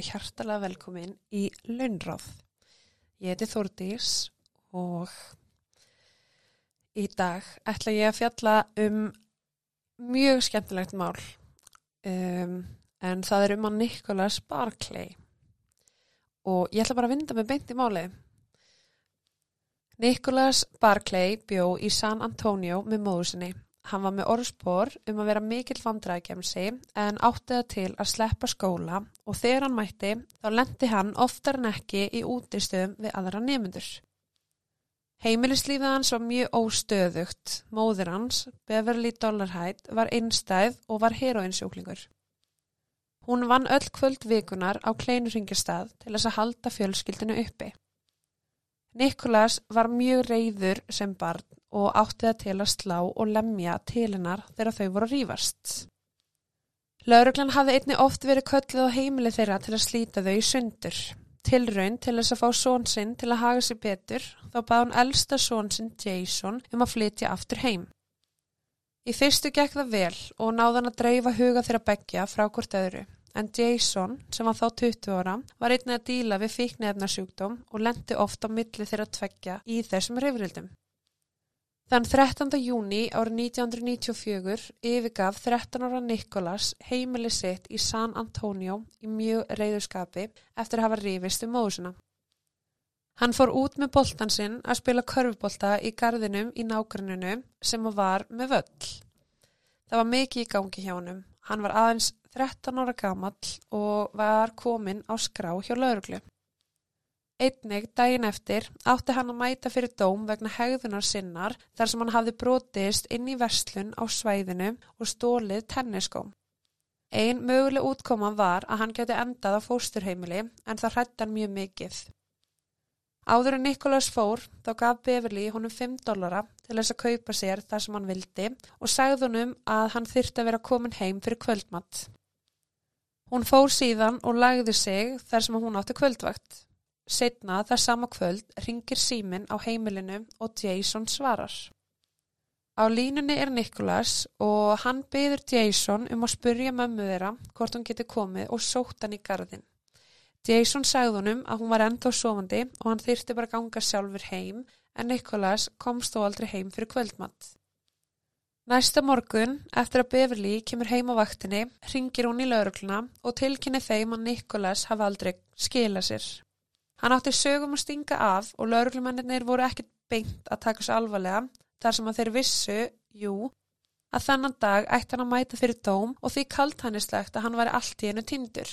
verið hjartalega velkomin í Launráð. Ég heiti Þórdís og í dag ætla ég að fjalla um mjög skemmtilegt mál um, en það er um að Nicholas Barclay og ég ætla bara að vinda með beint í máli. Nicholas Barclay bjó í San Antonio með móðu sinni. Hann var með orðspor um að vera mikill vandræðgemsi en átti það til að sleppa skóla og þegar hann mætti þá lendi hann oftar en ekki í útistöðum við aðra nefnundur. Heimilislífið hans var mjög óstöðugt. Móður hans, Beverly Dollarhide, var einstæð og var heroinsjúklingur. Hún vann öll kvöld vikunar á kleinurringjastað til þess að halda fjölskyldinu uppi. Nikolas var mjög reyður sem barn og átti það til að slá og lemja til hennar þegar þau voru rýfast. Lauruglan hafði einni oft verið köllið á heimili þeirra til að slíta þau í sundur. Tilraun til þess að fá són sinn til að haga sér betur þá bað hún elsta són sinn Jason um að flytja aftur heim. Í fyrstu gekk það vel og náðan að dreifa huga þeirra begja frá hvort öðru en Jason sem var þá 20 ára var einnig að díla við fíknefnarsjúkdóm og lendi oft á milli þeirra tveggja í þessum reyfrildum. Þann 13. júni árið 1994 yfirgaf 13 ára Nikolas heimili sitt í San Antonio í mjög reyðurskapi eftir að hafa rífist um móðusina. Hann fór út með boltan sinn að spila körfbolta í gardinum í nágruninu sem var með völl. Það var mikið í gangi hjá hann. Hann var aðeins 13 ára gamall og var komin á skrá hjá lauruglu. Einnig daginn eftir átti hann að mæta fyrir dóm vegna hegðunar sinnar þar sem hann hafði brotist inn í verslun á svæðinu og stólið tenniskóm. Einn möguleg útkoma var að hann geti endað á fósturheimili en það hrættan mjög mikið. Áður en Nikolas fór þá gaf Beverly honum 5 dollara til þess að kaupa sér það sem hann vildi og sagði honum að hann þyrti að vera komin heim fyrir kvöldmatt. Hún fór síðan og lagði sig þar sem hún átti kvöldvakt. Setna þar sama kvöld ringir símin á heimilinu og Jason svarar. Á línunni er Nikolas og hann byður Jason um að spurja mömmu þeirra hvort hún geti komið og sótt hann í gardin. Jason sagði honum að hún var enda á sofandi og hann þyrti bara ganga sjálfur heim en Nikolas komst þó aldrei heim fyrir kvöldmatt. Næsta morgun, eftir að Beverly kemur heim á vaktinni, ringir hún í laurugluna og tilkynni þeim að Nikolas hafa aldrei skila sér. Hann átti sögum að stinga af og lauruglumennir voru ekkert beint að taka svo alvarlega þar sem að þeir vissu, jú, að þannan dag ætti hann að mæta fyrir dóm og því kalt hannislegt að hann væri allt í einu tindur.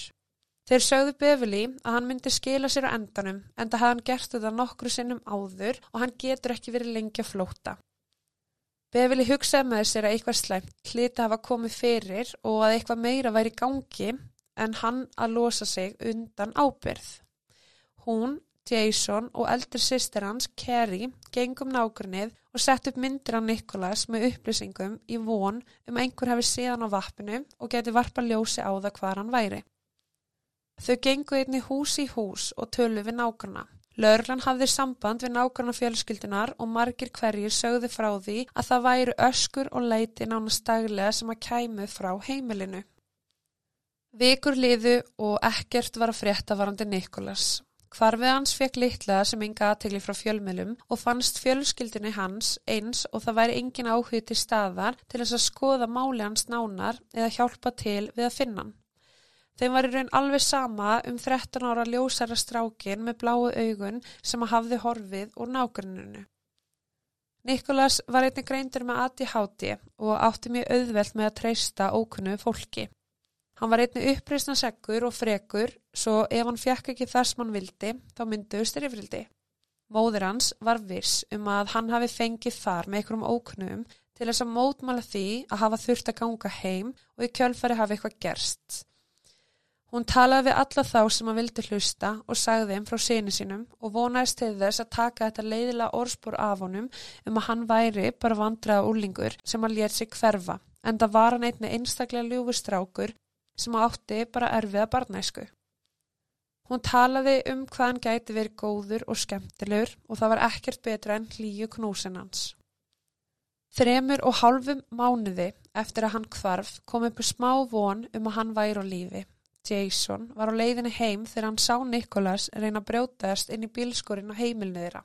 Þeir sögðu Beverly að hann myndi skila sér á endanum en það hafði hann gert þetta nokkru sinnum áður og hann getur ekki verið lengi að flóta. Beverly hugsaði með sér að eitthvað sleimt hliti hafa komið fyrir og að eitthvað meira væri í gangi en hann að losa sig undan ábyrð. Hún, Jason og eldri sýstir hans, Carrie, gengum nákvæmnið og sett upp myndir af Nikolas með upplýsingum í von um einhver hefði síðan á vappinu og geti varpa ljósi á það hvar hann væri. Þau gengu einni hús í hús og tölu við nákvæmna. Lörglann hafði samband við nákvæmna fjölskyldunar og margir hverjir sögðu frá því að það væri öskur og leiti nánast daglega sem að kæmu frá heimilinu. Vikur liðu og ekkert var að frétta varandi Nikolas. Hvarfið hans fekk litla sem enga aðtegli frá fjölmjölum og fannst fjölskyldinni hans eins og það væri engin áhug til staðar til þess að skoða máli hans nánar eða hjálpa til við að finna hann. Þeim var í raun alveg sama um 13 ára ljósara strákin með bláu augun sem að hafði horfið úr nákvæmninu. Nikolas var einnig greindur með ADHD og átti mjög auðvelt með að treysta ókunnu fólki. Hann var einnig uppreysna seggur og frekur svo ef hann fjekk ekki þar sem hann vildi þá mynduðu styrifrildi. Móður hans var viss um að hann hafi fengið þar með einhverjum ókunnum til þess að mótmála því að hafa þurft að ganga heim og í kjölfari hafi eitthvað gerst. Hún talaði við alla þá sem hann vildi hlusta og sagði þeim frá síni sínum og vonaðist til þess að taka þetta leiðilega orðspor af honum um að hann væri bara vandraða úrlingur sem hann létt sig hverfa en það var hann einni einstaklega ljúfustrákur sem átti bara erfiða barnæsku. Hún talaði um hvað hann gæti verið góður og skemmtilegur og það var ekkert betra en hlýju knúsin hans. Þremur og hálfum mánuði eftir að hann kvarf kom upp smá von um að hann væri á lífi. Jason, var á leiðinni heim þegar hann sá Nikolas reyna að brjótaðast inn í bílskorinn á heimilinu þeirra.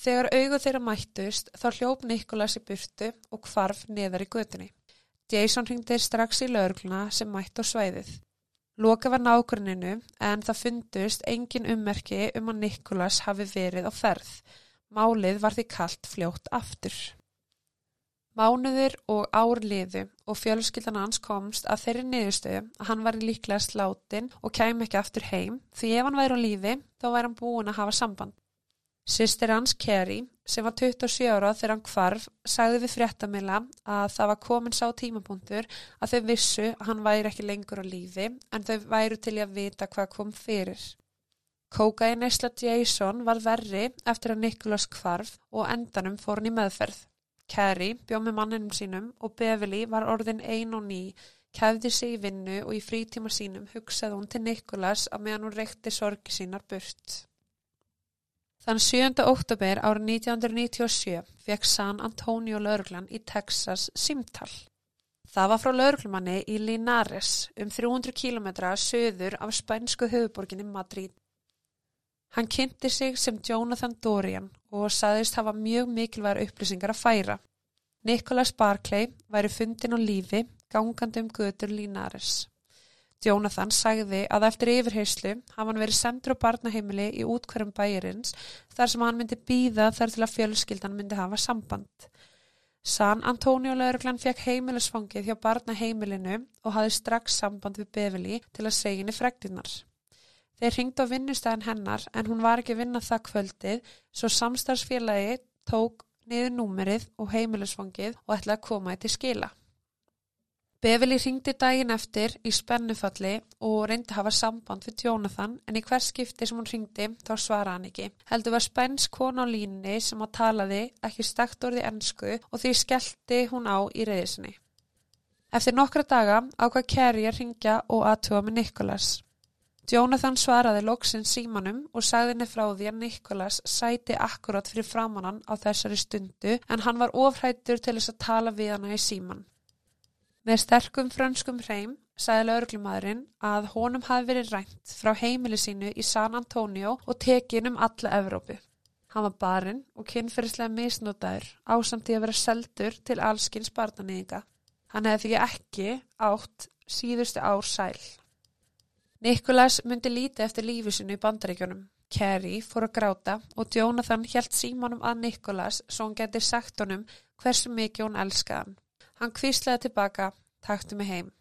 Þegar augu þeirra mættust þá hljóp Nikolas í burtu og hvarf neðar í götunni. Jason ringdi strax í lögluna sem mætt á svæðið. Loka var nákvæmninu en það fundust engin ummerki um að Nikolas hafi verið á ferð. Málið var því kallt fljótt aftur. Mánuður og árliðu og fjölskyldan hans komst að þeirri niðurstöðu að hann var líklega sláttinn og kæm ekki aftur heim því ef hann væri á lífi þá væri hann búin að hafa samband. Sýstir hans Kerry, sem var 27 ára þegar hann kvarf, sagði við fréttamila að það var komin sá tímapunktur að þau vissu að hann væri ekki lengur á lífi en þau væru til að vita hvað kom fyrir. Kókaði neysla Jason var verri eftir að Nicholas kvarf og endanum fór hann í meðferð. Kerry bjóð með manninum sínum og Beverly var orðin ein og ný, kefði sig í vinnu og í frítíma sínum hugsaði hún til Nicholas að meðan hún reykti sorgi sínar burt. Þann 7. oktober árið 1997 fekk San Antonio lauruglan í Texas simtal. Það var frá lauruglumanni í Linares um 300 km söður af spænsku höfuborginni Madrid. Hann kynnti sig sem Jonathan Dorian og saðist hafa mjög mikilvægur upplýsingar að færa. Nicholas Barclay væri fundin á lífi gangandi um götur Linares. Jonathan sagði að eftir yfirheyslu hafa hann verið sendur á barnaheimili í útkværum bæjarins þar sem hann myndi býða þar til að fjölskyldan myndi hafa samband. San Antonio lauruglan fekk heimilisfangið hjá barnaheimilinu og hafði strax samband við Beverly til að segja henni fregtinnar. Þeir ringd á vinnustæðin hennar en hún var ekki vinna það kvöldið svo samstarfsfélagi tók niður númerið og heimilisfangið og ætlaði að koma þetta í skila. Beverly ringdi daginn eftir í spennufalli og reyndi að hafa samband við Jonathan en í hvers skipti sem hún ringdi þá svara hann ekki. Heldur var spenns kona á línni sem að talaði ekki stakt orði ennsku og því skellti hún á í reyðisinni. Eftir nokkra daga ákvað Kerry að ringja og aðtúa með Nikolas. Jonathan svaraði loksinn símanum og sagði henni frá því að Nikolas sæti akkurat fyrir framannan á þessari stundu en hann var ofrættur til þess að tala við hana í síman. Með sterkum frönskum hreim sagði lauruglumadurinn að honum hafi verið rænt frá heimili sínu í San Antonio og tekin um alla Evrópu. Hann var barinn og kynferðislega misnótaður ásamtí að vera seldur til allskins barnanýðinga. Hann hefði því ekki átt síðustu ár sæl. Nikolas myndi líti eftir lífi sinu í bandaríkjunum. Kerry fór að gráta og Jonathan hjælt símanum að Nikolas svo hann geti sagt honum hversu mikið hún elskaðan. Hann kvíslaði tilbaka, takti mig heim.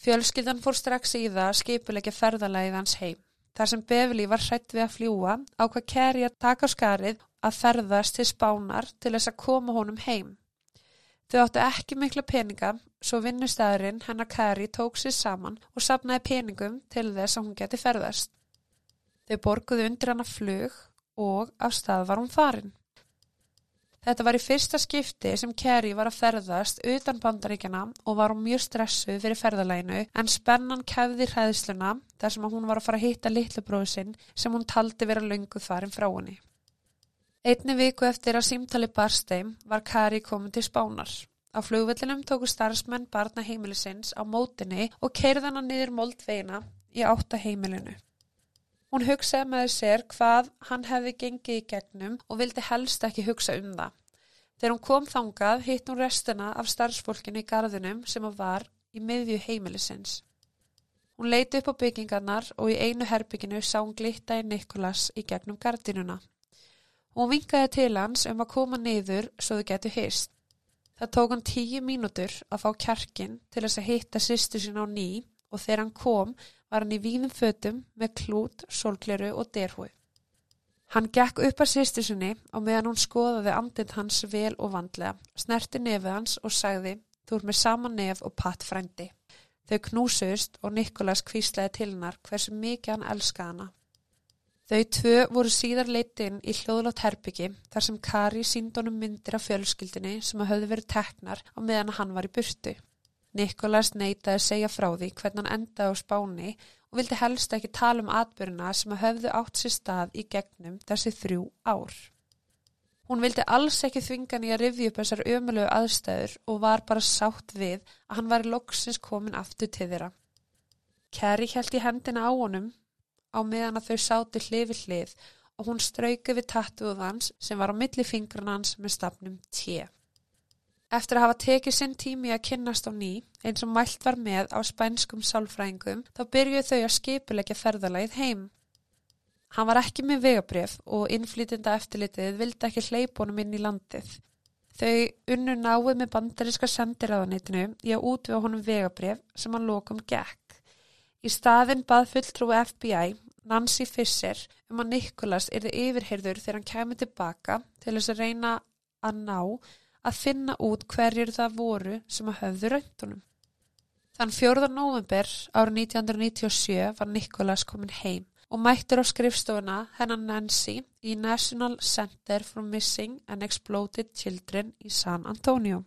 Fjölskyldan fór strax í það skipulegja ferðalæðið hans heim. Þar sem Befli var hrætt við að fljúa á hvað Kerry að taka skarið að ferðast til spánar til þess að koma honum heim. Þau áttu ekki mikla peninga, svo vinnustæðurinn hennar Kerry tók sér saman og sapnaði peningum til þess að hún geti ferðast. Þau borguðu undir hana flug og af stað var hún farin. Þetta var í fyrsta skipti sem Kerry var að ferðast utan bandaríkjana og var hún mjög stressuð fyrir ferðalæginu en spennan kefði hræðsluna þar sem hún var að fara að hitta litlubróðu sinn sem hún taldi vera lunguð farin frá henni. Einni viku eftir að símtali barsteim var Kerry komin til spánar. Á flugvellinum tóku starfsmenn barna heimilisins á mótinni og keirðana niður moldveina í átta heimilinu. Hún hugsaði með sér hvað hann hefði gengið í gegnum og vildi helst ekki hugsa um það. Þegar hún kom þangað hitt hún restina af starfsfólkinu í gardinum sem var í miðju heimilisins. Hún leiti upp á byggingarnar og í einu herbygginu sá hún glitta í Nikolas í gegnum gardinuna. Hún vinkaði til hans um að koma niður svo þau getur hýrst. Það tók hann tíu mínútur að fá kjarkin til þess að hitta sýstu sín á ný og þegar hann kom var hann í víðum fötum með klút, solkleru og derhúi. Hann gekk upp að sýstisunni og meðan hún skoðaði andint hans vel og vandlega, snerti nefið hans og sagði, þú er með sama nef og patt frændi. Þau knúsust og Nikolas kvíslaði til hennar hversu mikið hann elskaði hana. Þau tvö voru síðar leitinn í hljóðlátt herbyggi þar sem Kari síndónum myndir af fjölskyldinni sem hafði verið teknar á meðan hann var í burtu. Nikolas neytaði að segja frá því hvernig hann endaði á spáni og vildi helst ekki tala um atbyrjuna sem að höfðu átt sér stað í gegnum þessi þrjú ár. Hún vildi alls ekki þvinga hann í að rifja upp þessar ömulegu aðstæður og var bara sátt við að hann var loksins komin aftur til þeirra. Kerry held í hendina á honum á meðan að þau sátu hlifi hlið og hún strauki við tattuð hans sem var á milli fingrun hans með stafnum T. Eftir að hafa tekið sinn tími að kynnast á ný, eins og mælt var með á spænskum sálfræðingum, þá byrjuð þau að skipulegja ferðalagið heim. Hann var ekki með vegabref og innflýtinda eftirlitið vildi ekki hleypunum inn í landið. Þau unnu náið með bandaríska sendiræðanitinu í að útvega honum vegabref sem hann lokum gekk. Í staðin bað fulltrúi FBI, Nancy Fisher, um að Nikolas erði yfirherður þegar hann kemur tilbaka til þess að reyna að ná að finna út hverjur það voru sem að höfðu röndunum. Þann 4. november árið 1997 var Nikolas komin heim og mættur á skrifstofuna hennan Nancy í National Center for Missing and Exploded Children í San Antonio.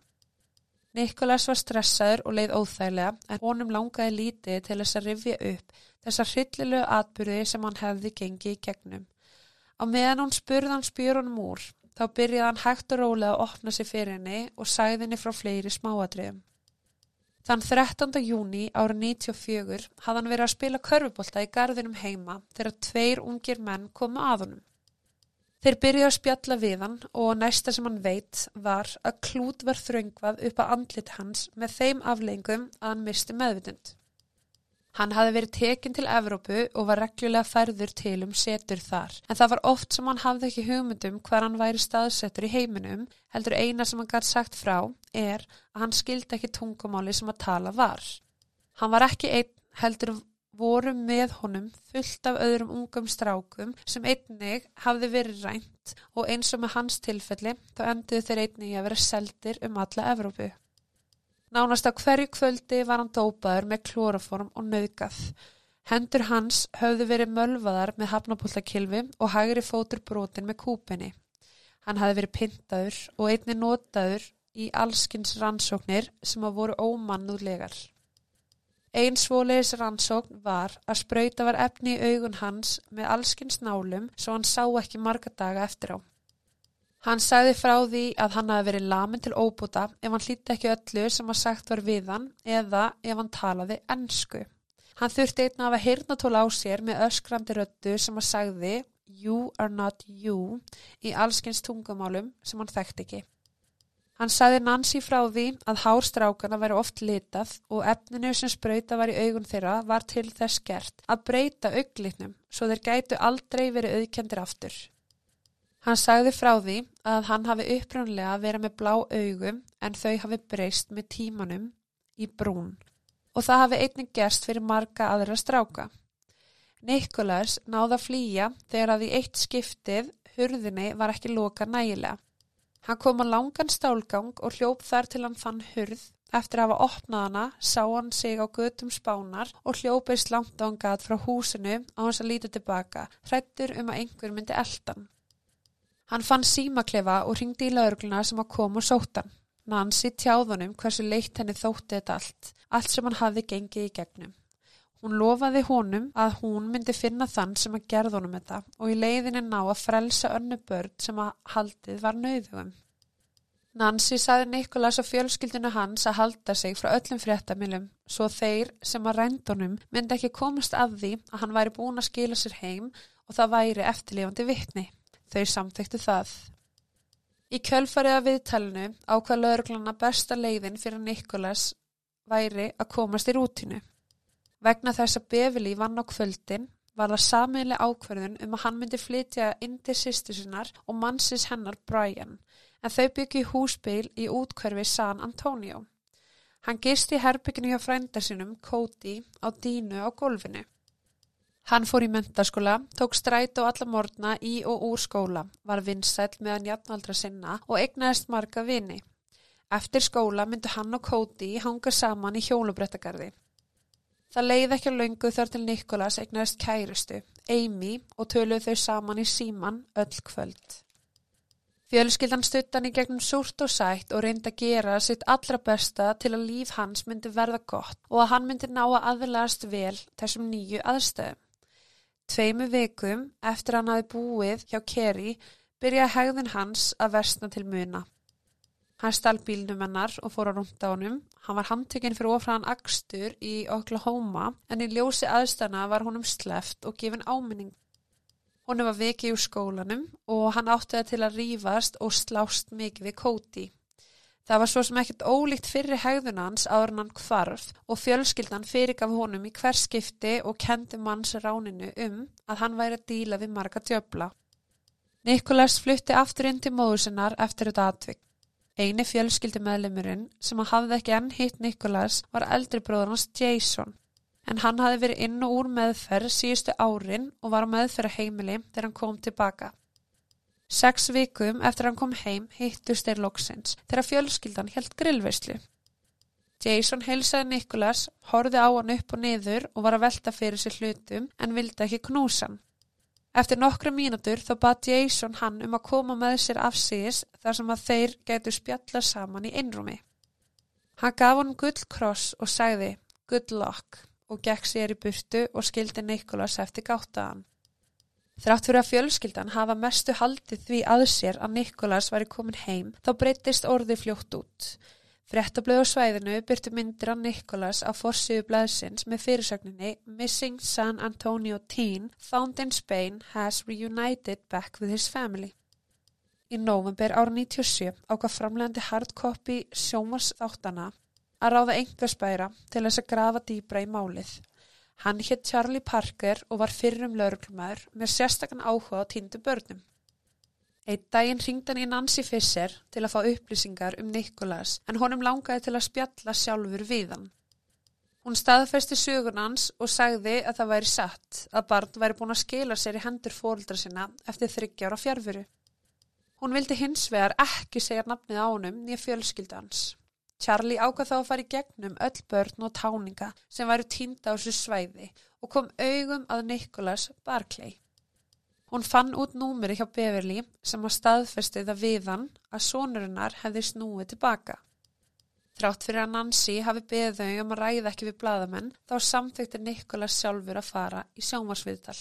Nikolas var stressaður og leið óþæglega en honum langaði lítið til þess að rifja upp þessar hryllilegu atbyrði sem hann hefði gengið í gegnum. Á meðan hún spurði hann spjörunum úr þá byrjaði hann hægt og rólega að opna sig fyrir henni og sæði henni frá fleiri smáadriðum. Þann 13. júni árið 94 hafði hann verið að spila körfubólta í gardinum heima þegar tveir ungir menn komu að honum. Þeir byrjuði að spjalla við hann og næsta sem hann veit var að klút var þröngvað upp að andlit hans með þeim aflengum að hann misti meðvitund. Hann hafði verið tekinn til Evrópu og var reglulega færður til um setur þar. En það var oft sem hann hafði ekki hugmyndum hver hann væri staðsettur í heiminum, heldur eina sem hann gæti sagt frá er að hann skildi ekki tungumáli sem að tala var. Hann var ekki einn heldur voru með honum fullt af öðrum ungum strákum sem einnig hafði verið rænt og eins og með hans tilfelli þá endiðu þeir einnig að vera seldir um alla Evrópu. Nánast á hverju kvöldi var hann dópaður með klóraform og nöðgað. Hendur hans höfðu verið mölvaðar með hafnapóltakilfi og hægri fótur brotin með kúpenni. Hann hafi verið pintaður og einni notaður í allskins rannsóknir sem að voru ómannúðlegar. Einn svólegis rannsókn var að spröyta var efni í augun hans með allskins nálum svo hann sá ekki marga daga eftir á. Hann sagði frá því að hann hafi verið lamin til óbúta ef hann hlýtti ekki öllu sem að sagt var við hann eða ef hann talaði ennsku. Hann þurfti einna að hafa hirnatól á sér með öskrandi röttu sem að sagði You are not you í allskins tungumálum sem hann þekkt ekki. Hann sagði Nancy frá því að hárstrákana væri oft litað og efninu sem spröyta var í augun þeirra var til þess gert að breyta auglitnum svo þeir gætu aldrei verið auðkendir aftur. Hann sagði frá því að hann hafi upprannlega verið með blá augum en þau hafi breyst með tímanum í brún og það hafi einnig gerst fyrir marga aðra stráka. Nikolas náða að flýja þegar að í eitt skiptið hurðinni var ekki loka nægilega. Hann kom á langan stálgang og hljóp þar til hann fann hurð. Eftir að hafa opnað hana sá hann sig á götum spánar og hljópist langt á hann gat frá húsinu á hans að líta tilbaka, hrættur um að einhver myndi eldan. Hann fann símaklefa og ringdi í laurugluna sem að koma og sóta. Nancy tjáðunum hversu leitt henni þótti þetta allt, allt sem hann hafi gengið í gegnum. Hún lofaði honum að hún myndi finna þann sem að gerða honum þetta og í leiðinni ná að frelsa önnu börn sem að haldið var nauðugum. Nancy saði Nikolas og fjölskyldinu hans að halda sig frá öllum fréttamilum svo þeir sem að rændunum myndi ekki komast að því að hann væri búin að skila sér heim og það væri eftirlifandi vittni. Þau samþektu það. Í kjölfarið af viðtalinu ákvað lauruglana besta leiðin fyrir Nikolas væri að komast í rútinu. Vegna þess að Beverly vann á kvöldin var það saminlega ákverðun um að hann myndi flytja inn til sýstusinnar og mannsins hennar Brian en þau byggju húsbeil í útkverfi San Antonio. Hann gist í herbygginu hjá frændarsinum Cody á dínu á golfinu. Hann fór í mentaskóla, tók stræt og alla morgna í og úr skóla, var vinsæl meðan jafnaldra sinna og egnaðist marga vini. Eftir skóla myndu hann og Cody hanga saman í hjólubrettagarði. Það leiði ekki að laungu þar til Nikolas egnaðist kærustu, Amy, og töluð þau saman í síman öll kvöld. Fjölskyldan stuttan í gegnum súrt og sætt og reyndi að gera sitt allra besta til að líf hans myndi verða gott og að hann myndi ná að aðlæðast vel þessum nýju aðstöðum. Tveimu vikum eftir hann hafi búið hjá Kerry byrjaði hegðin hans að versna til muna. Hann stál bílnum hennar og fór að rúnda honum. Hann var handtökinn fyrir ofraðan akstur í Oklahoma en í ljósi aðstana var honum sleft og gefin áminning. Honum var vikið úr skólanum og hann átti það til að rýfast og slást mikið við kóti. Það var svo sem ekkert ólíkt fyrir hegðunans áður hann hvarf og fjölskyldan fyrirgaf honum í hver skipti og kendi manns ráninu um að hann væri að díla við marga djöbla. Nikolas flutti aftur inn til móðusinnar eftir þetta atvik. Einu fjölskyldi meðlemurinn sem að hafði ekki enn hitt Nikolas var eldri bróður hans Jason en hann hafði verið inn og úr meðferð síðustu árin og var meðferð heimili þegar hann kom tilbaka. Seks vikum eftir hann kom heim hittust þeir loksins þegar fjölskyldan helt grillveislu. Jason heilsaði Nikolas, horfið á hann upp og niður og var að velta fyrir sér hlutum en vildi ekki knúsan. Eftir nokkru mínútur þá bað Jason hann um að koma með sér afsýðis þar sem að þeir gætu spjalla saman í einrúmi. Hann gaf hann gull kross og sagði good luck og gekk sér í burtu og skildi Nikolas eftir gáttaðan. Þrátt fyrir að fjölskyldan hafa mestu haldið því að sér að Nikolas væri komin heim þá breytist orði fljótt út. Fréttablöð á svæðinu byrtu myndir af Nikolas á forsiðu blæðsins með fyrirsögninni Missing San Antonio Teen Found in Spain has reunited back with his family. Í november ára 97 ákvað framlegandi hardcopy sjómars þáttana að ráða engarspæra til þess að grafa dýbra í málið. Hann hétt Charlie Parker og var fyrrum lauruglumæður með sérstakann áhuga á týndu börnum. Eitt daginn ringd hann í Nancy Fisser til að fá upplýsingar um Nikolas en honum langaði til að spjalla sjálfur við hann. Hún staðfesti sögun hans og sagði að það væri satt að barn væri búin að skila sér í hendur fóruldra sinna eftir þryggjára fjárfuru. Hún vildi hins vegar ekki segja nafnið ánum nýja fjölskyldans. Charlie ákvað þá að fara í gegnum öll börn og táninga sem væru týnda á þessu svæði og kom augum að Nikolas Barclay. Hún fann út númeri hjá Beverly sem að staðfestið að viðan að sonurinnar hefði snúið tilbaka. Þrátt fyrir að Nancy hafi beðið þau um að ræða ekki við bladamenn þá samþekti Nikolas sjálfur að fara í sjómarsviðtal.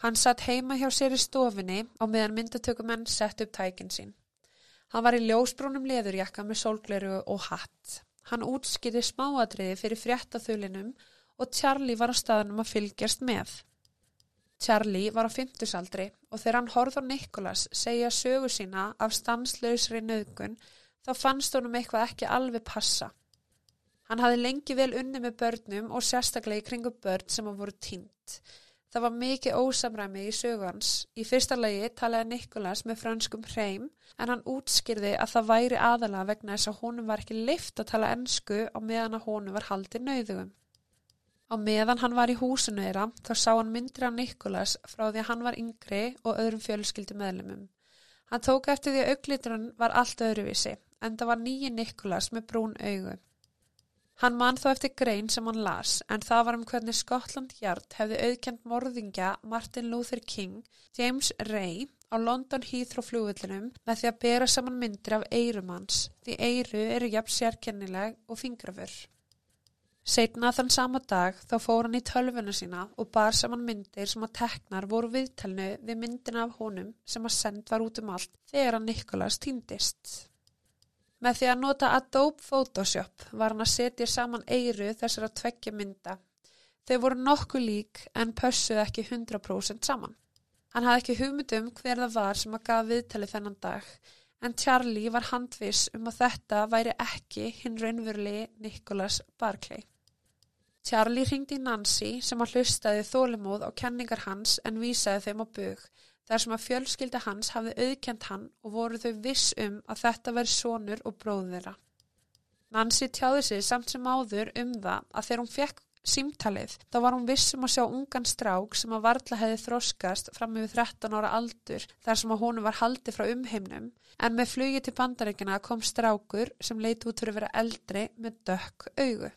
Hann satt heima hjá sér í stofinni á meðan myndatökumenn sett upp tækin sín. Hann var í ljósbrúnum leðurjakka með sólgleru og hatt. Hann útskýði smáadriði fyrir fréttaþulinum og Charlie var á staðnum að fylgjast með. Charlie var á fymtusaldri og þegar hann horð á Nikolas segja sögu sína af stanslausri nöðgun þá fannst honum eitthvað ekki alveg passa. Hann hafi lengi vel unni með börnum og sérstaklega í kringu börn sem hann voru tínt. Það var mikið ósamræmi í sögans. Í fyrsta lagi talaði Nikolas með franskum hreim en hann útskýrði að það væri aðala vegna þess að honum var ekki lift að tala ennsku á meðan að honum var haldið nauðugum. Á meðan hann var í húsinu þeirra þá sá hann myndir af Nikolas frá því að hann var yngri og öðrum fjölskyldu meðlumum. Hann tók eftir því að augliturinn var allt öðruvísi en það var nýji Nikolas með brún augu. Hann mann þó eftir grein sem hann las en það var um hvernig Skotland Yard hefði auðkjent morðingja Martin Luther King, James Ray á London Heathrow flugvöldunum með því að bera saman myndir af eirumanns því eiru eru jafn sérkennileg og fingrafur. Setna þann sama dag þá fór hann í tölvuna sína og bar saman myndir sem að teknar voru viðtelnu við myndina af honum sem að send var út um allt þegar hann Nikolas týndist. Með því að nota Adobe Photoshop var hann að setja saman eiru þessar að tveggja mynda. Þau voru nokkuð lík en pössuð ekki 100% saman. Hann hafði ekki hugmyndum hver það var sem að gaf viðtali þennan dag en Charlie var handvis um að þetta væri ekki hinn raunverulegi Nicholas Barclay. Charlie ringdi Nancy sem að hlustaði þólimóð á kenningar hans en vísaði þeim á bög þar sem að fjölskylda hans hafði auðkjent hann og voru þau viss um að þetta veri sonur og bróð þeirra. Nancy tjáði sig samt sem áður um það að þegar hún fekk símtalið þá var hún vissum að sjá ungan strák sem að varðla hefði þróskast fram með 13 ára aldur þar sem að hún var haldið frá umheimnum en með flugi til bandaríkina kom strákur sem leiti út fyrir að vera eldri með dökk augu.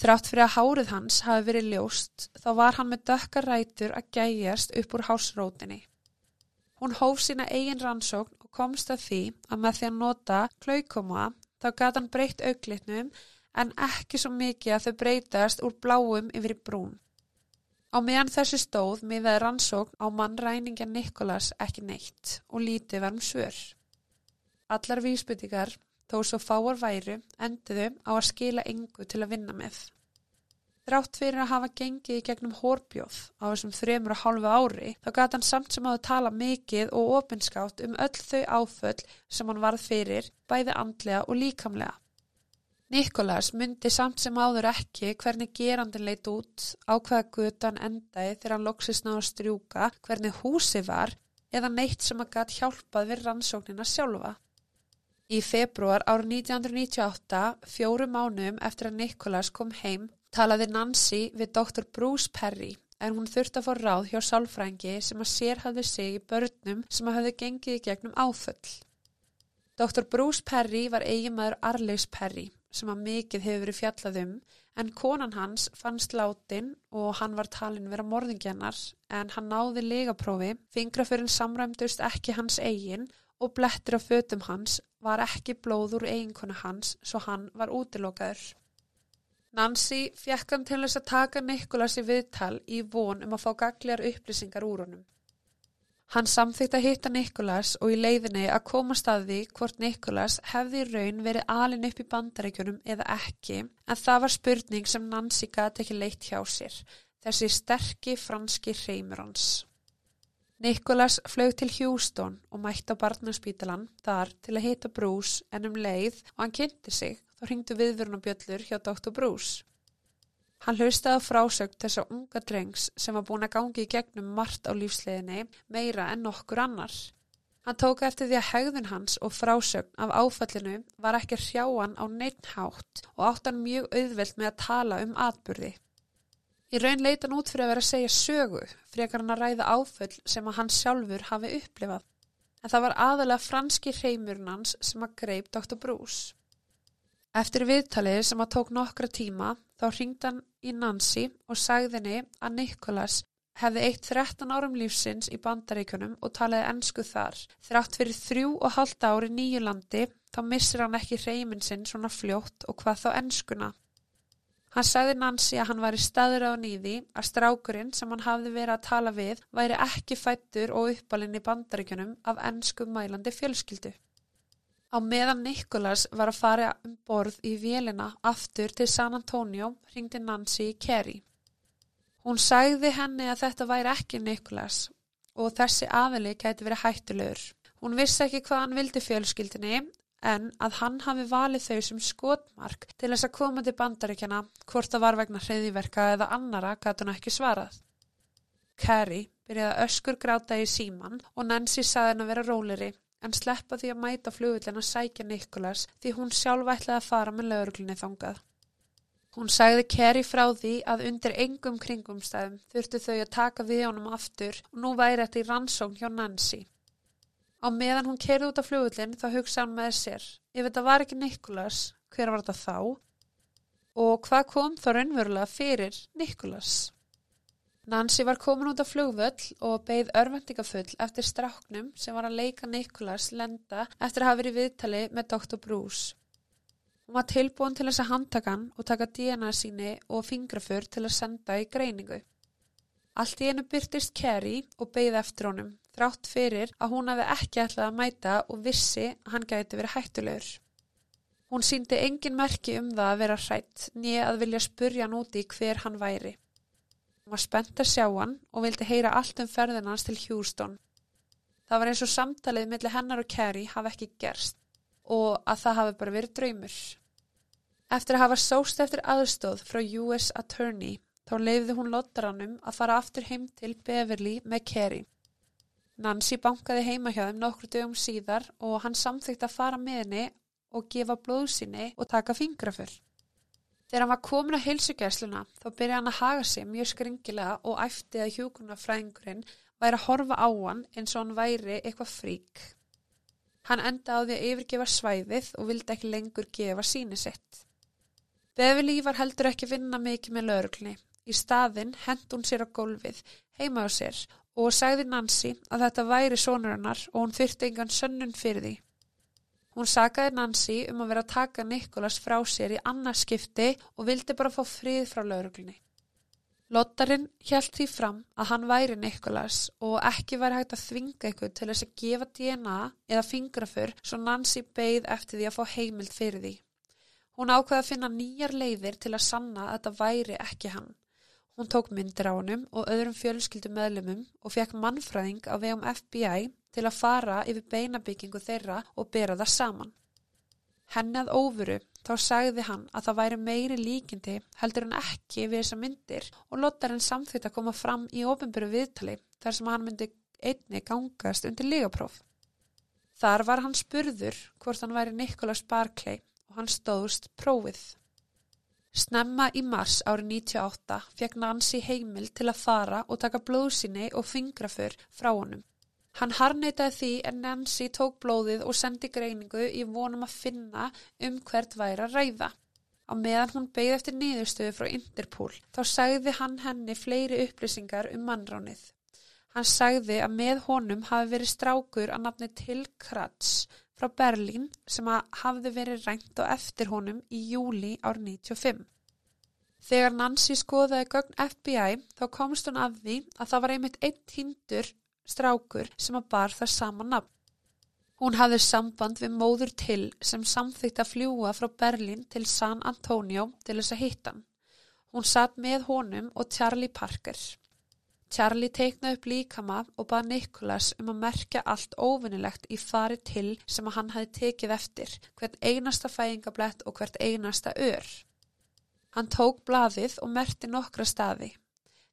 Þrátt fyrir að hárið hans hafi verið ljóst þá var hann með dökkar rætur að gæjast upp úr hásrótinni. Hún hóf sína eigin rannsókn og komst að því að með því að nota klaukoma þá gata hann breytt auglitnum en ekki svo mikið að þau breytast úr bláum yfir brún. Á meðan þessi stóð miðaði rannsókn á mannræningja Nikolas ekki neitt og lítið verðum svör. allar vísbyttingar, þó svo fáar væru, endiðu á að skila engu til að vinna með. Þrátt fyrir að hafa gengið í gegnum hórbjóð á þessum þremur og hálfu ári, þá gæti hann samt sem að tala mikið og opinskátt um öll þau áföll sem hann varð fyrir, bæði andlega og líkamlega. Nikolas myndi samt sem áður ekki hvernig gerandin leit út, á hvaða gutan endaði þegar hann loksist náðu strjúka, hvernig húsi var eða neitt sem að gæti hjálpað við rannsóknina sjálfa. Í februar árið 1998, fjóru mánum eftir að Nikolas kom heim, talaði Nancy við doktor Bruce Perry en hún þurfti að fá ráð hjá sálfrængi sem að sérhafði sig í börnum sem að hafði gengið í gegnum áföll. Doktor Bruce Perry var eiginmaður Arleis Perry sem að mikið hefur verið fjallað um en konan hans fannst látin og hann var talin vera morðingjannar en hann náði legaprófi, fingraförinn samræmdust ekki hans eigin og blettir á fötum hans var ekki blóður eiginkona hans svo hann var útilokaður. Nancy fjekk hann til þess að taka Nikolas í viðtal í von um að fá gaglegar upplýsingar úr honum. Hann samþýtt að hitta Nikolas og í leiðinni að koma staði hvort Nikolas hefði raun verið alin upp í bandaríkjunum eða ekki en það var spurning sem Nancy gæti ekki leitt hjá sér, þessi sterki franski hreimur hans. Nikolas flög til Houston og mætti á barnaspítalan þar til að hitta Bruce en um leið og hann kynnti sig þá ringdu viðvörunabjöllur hjá Dr. Bruce. Hann hlustaði á frásögt þess að unga drengs sem var búin að gangi í gegnum margt á lífsleginni meira en nokkur annar. Hann tók eftir því að hegðun hans og frásögn af áfallinu var ekki hrjáan á neittnhátt og átt hann mjög auðvelt með að tala um atbyrði. Í raun leita hann út fyrir að vera að segja sögu, frekar hann að ræða áföll sem að hann sjálfur hafi upplifað. En það var aðalega franski hreimurinn hans sem að greip Dr. Bruce. Eftir viðtalið sem að tók nokkra tíma þá ringd hann í Nancy og sagði henni að Nikolas hefði eitt 13 árum lífsins í bandaríkunum og talaði ennsku þar. Þrátt fyrir þrjú og halda ári nýju landi þá missir hann ekki reyminn sinn svona fljótt og hvað þá ennskuna. Hann sagði Nancy að hann var í staður á nýði að strákurinn sem hann hafði verið að tala við væri ekki fættur og uppalinn í bandaríkunum af ennsku mælandi fjölskyldu. Á meðan Nikolas var að fara um borð í vélina aftur til San Antonio ringdi Nancy Kerry. Hún sagði henni að þetta væri ekki Nikolas og þessi aðili gæti verið hættulegur. Hún vissi ekki hvað hann vildi fjölskyldinni en að hann hafi valið þau sem skotmark til þess að koma til bandaríkjana hvort það var vegna hreyðiverka eða annara gæti hann ekki svarað. Kerry byrjaði öskur gráta í síman og Nancy saði henn að vera róleri en sleppa því að mæta flugullin að sækja Nikolas því hún sjálf ætlaði að fara með lauruglinni þangað. Hún sagði Kerry frá því að undir engum kringumstæðum þurftu þau að taka við honum aftur og nú væri þetta í rannsókn hjá Nancy. Á meðan hún kerði út af flugullin þá hugsa hann með sér, ef þetta var ekki Nikolas, hver var þetta þá? Og hvað kom þá raunverulega fyrir Nikolas? Nancy var komin út af flugvöll og beigð örvendingafull eftir stráknum sem var að leika Nikolas lenda eftir að hafa verið viðtali með Dr. Bruce. Hún var tilbúin til þess að handtaka hann og taka DNA síni og fingrafur til að senda í greiningu. Allt í enu byrtist Kerry og beigð eftir honum, þrátt fyrir að hún hefði ekki ætlað að mæta og vissi að hann gæti verið hættulegur. Hún síndi engin merki um það að vera hrætt, nýja að vilja spurja hann úti hver hann væri. Hún var spennt að sjá hann og vildi heyra allt um ferðinans til Houston. Það var eins og samtalið millir hennar og Carrie hafi ekki gerst og að það hafi bara verið draumur. Eftir að hafa sóst eftir aðstóð frá US Attorney þá leiði hún lottaranum að fara aftur heim til Beverly með Carrie. Nancy bankaði heima hjá þeim nokkru dögum síðar og hann samþykti að fara með henni og gefa blóðsynni og taka fingrafur. Þegar hann var komin á heilsugjæsluna þá byrjaði hann að haga sig mjög skringilega og æfti að hjókunarfræðingurinn væri að horfa á hann eins og hann væri eitthvað frík. Hann enda á því að yfirgefa svæðið og vildi ekki lengur gefa síni sitt. Beverly var heldur ekki vinna mikið með lauruglni. Í staðinn hend hún sér á gólfið, heima á sér og sagði Nancy að þetta væri sonurinnar og hún þurfti engan sönnun fyrir því. Hún sagaði Nancy um að vera að taka Nikolas frá sér í annarskipti og vildi bara fá frið frá lauruglunni. Lottarinn hjælt því fram að hann væri Nikolas og ekki væri hægt að þvinga ykkur til þess að gefa DNA eða fingrafur svo Nancy beigð eftir því að fá heimild fyrir því. Hún ákveði að finna nýjar leiðir til að sanna að þetta væri ekki hann. Hún tók myndir á honum og öðrum fjölskyldu meðlumum og fekk mannfræðing á vegum FBI til að fara yfir beinabyggingu þeirra og bera það saman. Henni að óvuru þá sagði hann að það væri meiri líkindi heldur en ekki við þessa myndir og lottarinn samþýtt að koma fram í ofinböru viðtali þar sem hann myndi einni gangast undir lígapróf. Þar var hann spurður hvort hann væri Nikolas Barclay og hann stóðust prófið. Snemma í mars árið 98 fekk Nancy heimil til að fara og taka blóðsynni og fingrafur frá honum. Hann harneytaði því en Nancy tók blóðið og sendi greiningu í vonum að finna um hvert væri að ræða. Á meðan hún beigði eftir niðurstöðu frá Interpol þá sagði hann henni fleiri upplýsingar um mannránið. Hann sagði að með honum hafi verið strákur að nafni Til Kratz frá Berlín sem hafði verið rænt á eftir honum í júli ár 95. Þegar Nancy skoðaði gögn FBI þá komst hún af því að það var einmitt einn tindur strákur sem að bar það sama nafn. Hún hafði samband við móður til sem samþýtt að fljúa frá Berlin til San Antonio til þess að hitta hann. Hún satt með honum og Charlie Parker. Charlie teiknaði upp líkama og bað Nikolas um að merkja allt óvinnilegt í fari til sem að hann hafi tekið eftir, hvert einasta fæðingablett og hvert einasta ör. Hann tók blaðið og merti nokkra staði.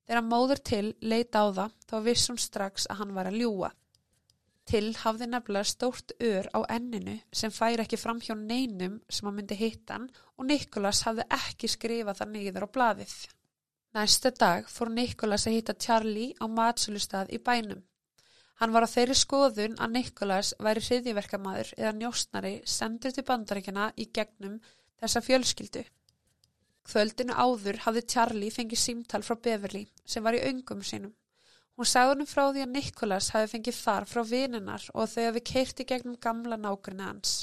Þegar móður til leita á það þá vissum strax að hann var að ljúa. Til hafði nefnilega stórt ör á enninu sem fær ekki fram hjá neinum sem að myndi hittan og Nikolas hafði ekki skrifað það niður á bladið. Næsta dag fór Nikolas að hitta Charlie á matsölustad í bænum. Hann var á þeirri skoðun að Nikolas væri hriðiverkamaður eða njóstnari sendur til bandaríkjana í gegnum þessa fjölskyldu. Kvöldinu áður hafði Charlie fengið símtal frá Beverly sem var í öngum sínum. Hún sagði hennum frá því að Nikolas hafi fengið far frá vininnar og þau hafi keirti gegnum gamla nákvæmni hans.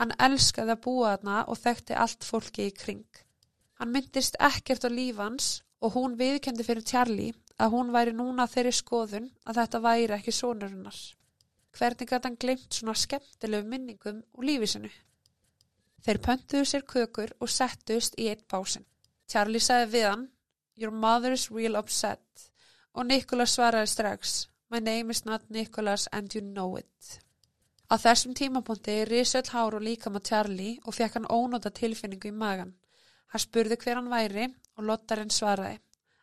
Hann elskaði að búa þarna og þekkti allt fólki í kring. Hann myndist ekkert á lífans og hún viðkendi fyrir Charlie að hún væri núna þeirri skoðun að þetta væri ekki sónurinnar. Hvernig gæti hann glemt svona skemmtilegu minningum og lífisinu? Þeir pöntuðu sér kökur og settust í eitt básin. Charlie sagði við hann, Your mother's real upset og Nicholas svaraði strax, My name is not Nicholas and you know it. Á þessum tímapunkti risöll hár og líka með Charlie og fekk hann ónóta tilfinningu í magan. Hann spurði hver hann væri og Lottarinn svaraði,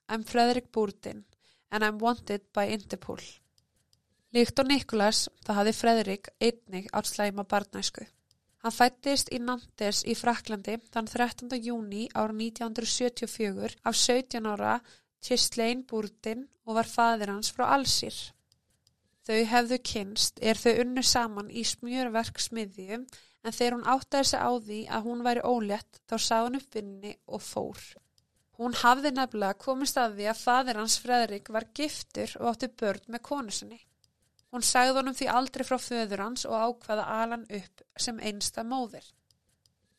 I'm Frederick Bourdin and I'm wanted by Interpol. Líkt og Nicholas, það hafði Frederick einnig átt slæma barnæsku. Hann fættist í Nantes í Fraklandi þann 13. júni ára 1974 af 17 ára Ghislaine Bourdin og var fadir hans frá Alsir. Þau hefðu kynst er þau unnu saman í smjörverksmiðjum en þegar hún áttaði sig á því að hún væri ólétt þá sá hún upp vinni og fór. Hún hafði nefnilega komist að því að fadir hans Fredrik var giftur og átti börn með konusinni. Hún sagði honum því aldrei frá föður hans og ákvaða Alan upp sem einsta móðir.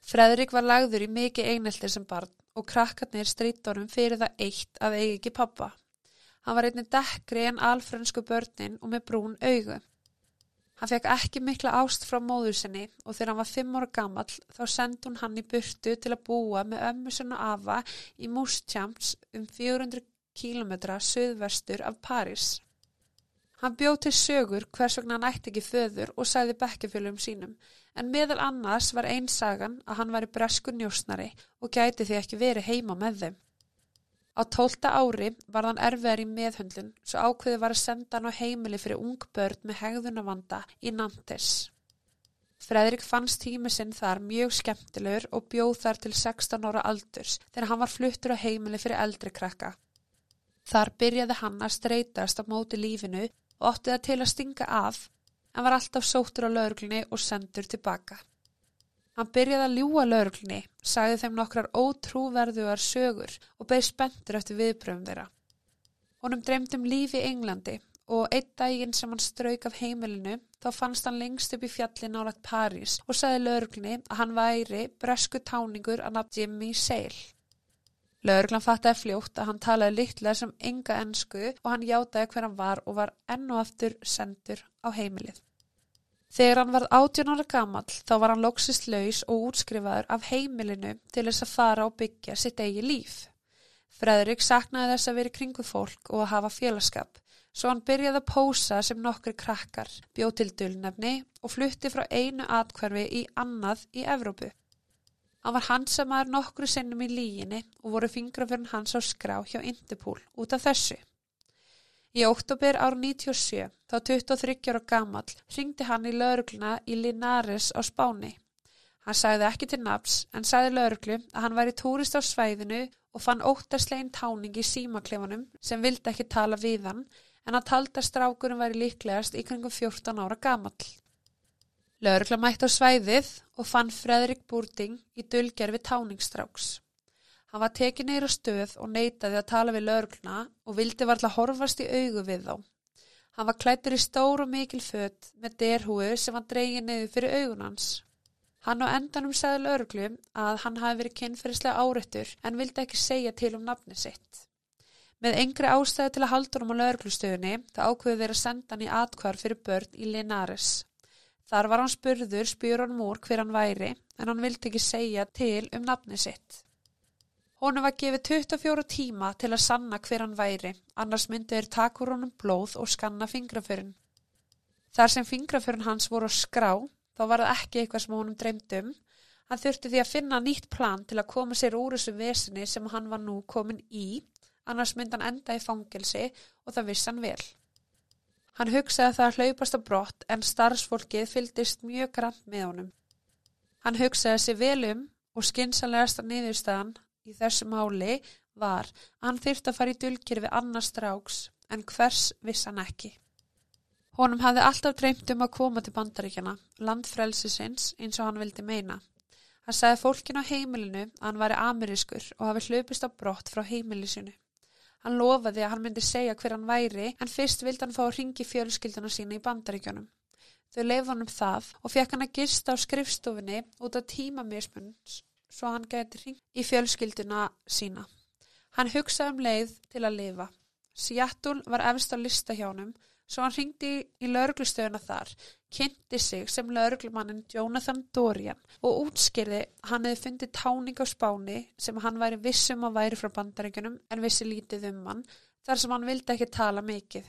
Fredrik var lagður í mikið eineltir sem barn og krakkarnir strýtt honum fyrir það eitt að eigi ekki pappa. Hann var einnig dekkri en alfrönsku börnin og með brún augu. Hann fekk ekki mikla ást frá móður sinni og þegar hann var fimm ára gammal þá sendi hún hann í burtu til að búa með ömmusun og afa í Mústjamps um 400 kílometra söðverstur af París. Hann bjóð til sögur hvers vegna hann ætti ekki föður og sæði bekkefjölum sínum, en meðal annars var einn sagan að hann var í bresku njósnari og gæti því ekki verið heima með þeim. Á tólta ári var hann erfiðar í meðhundlun, svo ákveði var að senda hann á heimili fyrir ung börn með hegðunavanda í Nantes. Fredrik fannst tími sinn þar mjög skemmtilegur og bjóð þar til 16 ára aldurs þegar hann var fluttur á heimili fyrir eldri krakka. Þar byrjaði hann að streytast á móti lífinu og ótti það til að stinga af en var alltaf sóttur á lauruglunni og sendur tilbaka. Hann byrjaði að ljúa lauruglunni, sagði þeim nokkrar ótrúverðuar sögur og beði spendur eftir viðbröfum þeirra. Honum dreymdum lífi í Englandi og einn daginn sem hann strauk af heimilinu þá fannst hann lengst upp í fjallin álagt París og sagði lauruglunni að hann væri bresku táningur að nafn Jimmy Sale. Lauruglan fattaði fljótt að hann talaði litlega sem enga ennsku og hann játaði hver hann var og var enn og aftur sendur á heimilið. Þegar hann var 18 ára gamall þá var hann loksist laus og útskrifaður af heimilinu til þess að fara og byggja sitt eigi líf. Fredrik saknaði þess að veri kringu fólk og að hafa félagskap, svo hann byrjaði að pósa sem nokkri krakkar, bjóð til dulnefni og flutti frá einu atkvarfi í annað í Evrópu. Hann var hansamæður nokkru sinnum í líginni og voru fingraförn hans á skrá hjá Interpol út af þessu. Í oktober ár 97, þá 23 ára gamall, ringdi hann í laurugluna í Linares á Spáni. Hann sagði ekki til naps en sagði lauruglu að hann væri túrist á svæðinu og fann óttaslegin táning í símaklefanum sem vildi ekki tala við hann en að talda strákurum væri líklegast í kringum 14 ára gamall. Lörgla mætti á svæðið og fann Fredrik Búrding í dölgerfi táningsstráks. Hann var tekið neyra stöð og neytaði að tala við lörgluna og vildi varla horfast í augu við þá. Hann var klættur í stór og mikil fött með derhúu sem hann dreygið neyðu fyrir augunans. Hann á endanum segði lörglu að hann hafi verið kynferðislega áreittur en vildi ekki segja til um nafni sitt. Með engri ástæði til að halda um á lörglustöðunni það ákveði þeirra senda hann í atkvar fyrir börn í Linares. Þar var hann spurður spjörunum úr hver hann væri en hann vildi ekki segja til um nafni sitt. Honu var gefið 24 tíma til að sanna hver hann væri, annars myndi þeir takur honum blóð og skanna fingraförun. Þar sem fingraförun hans voru að skrá, þá var það ekki eitthvað sem honum dreymdum. Hann þurfti því að finna nýtt plan til að koma sér úr þessu veseni sem hann var nú komin í, annars myndi hann enda í fangelsi og það vissi hann vel. Hann hugsaði það að hlaupast á brott en starfsfólkið fyldist mjög grann með honum. Hann hugsaði sér vel um og skinsanlegasta niðurstaðan í þessu máli var að hann þyrft að fara í dulgir við annars stráks en hvers viss hann ekki. Honum hafði alltaf dreymt um að koma til bandaríkjana, landfrelsisins eins og hann vildi meina. Hann sagði fólkin á heimilinu að hann væri amerískur og hafi hlupist á brott frá heimilisinu. Hann lofaði að hann myndi segja hver hann væri en fyrst vildi hann fá að ringi fjölskylduna sína í bandaríkjunum. Þau leif hann um það og fekk hann að gista á skrifstofinni út af tímamismunns svo hann gæti ringi í fjölskylduna sína. Hann hugsaði um leið til að lifa. Seattle var efst á lista hjá hann svo hann ringdi í lauruglustöðuna þar, kynnti sig sem lauruglumannin Jonathan Dorian og útskýrði hann hefði fundið táning á spáni sem hann væri vissum að væri frá bandaríkunum en vissi lítið um hann þar sem hann vildi ekki tala mikið.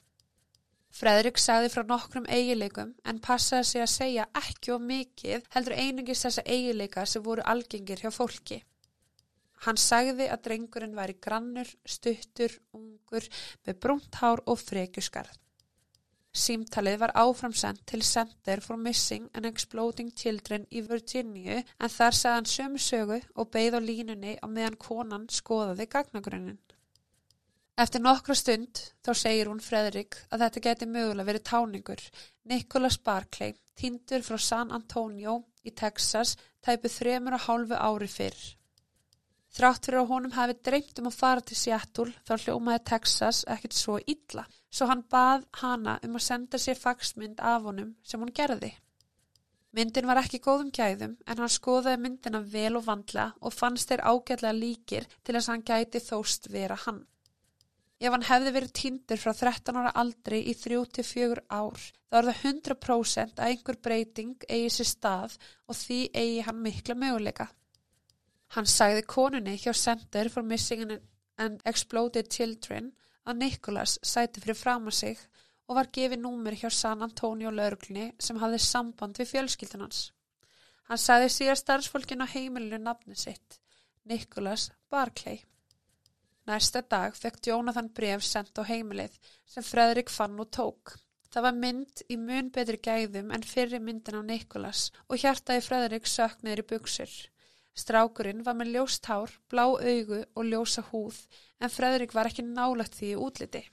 Fredrik sagði frá nokkrum eigileikum en passaði sig að segja ekki og mikið heldur einungis þessa eigileika sem voru algengir hjá fólki. Hann sagði að drengurinn væri grannur, stuttur, ungur, með brúnt hár og frekjusgarð. Símtalið var áframsend til Center for Missing and Exploding Children í Virginia en þar sagði hann sömu sögu og beigð á línunni á meðan konan skoðaði gagnagrunnin. Eftir nokkra stund þá segir hún Fredrik að þetta geti mögulega verið táningur. Nicholas Barclay, týndur frá San Antonio í Texas, tæpu þremur og hálfu ári fyrr. Þrátt fyrir að honum hafi dreymt um að fara til Seattle þá hljómaði Texas ekkert svo illa svo hann bað hana um að senda sér fagsmynd af honum sem hún gerði. Myndin var ekki góðum gæðum en hann skoðaði myndina vel og vandla og fannst þeir ágætlega líkir til að hann gæti þóst vera hann. Ef hann hefði verið týndur frá 13 ára aldri í 3-4 ár þá er það 100% að einhver breyting eigi sér stað og því eigi hann mikla möguleika. Hann sagði konunni hjá Center for Missing and Exploded Children að Nikolas sæti fyrir fram að sig og var gefið númur hjá San Antonio lauruglni sem hafði samband við fjölskyldunans. Hann sæði síðan starfsfólkin á heimilinu nafni sitt, Nikolas Barclay. Næsta dag fekk Jónathan bref sendt á heimilið sem Fredrik fann og tók. Það var mynd í mun betri gæðum en fyrri myndin á Nikolas og hjartaði Fredrik sökniður í buksur. Strákurinn var með ljóst hár, blá augu og ljósa húð en Fredrik var ekki nálagt því í útliti.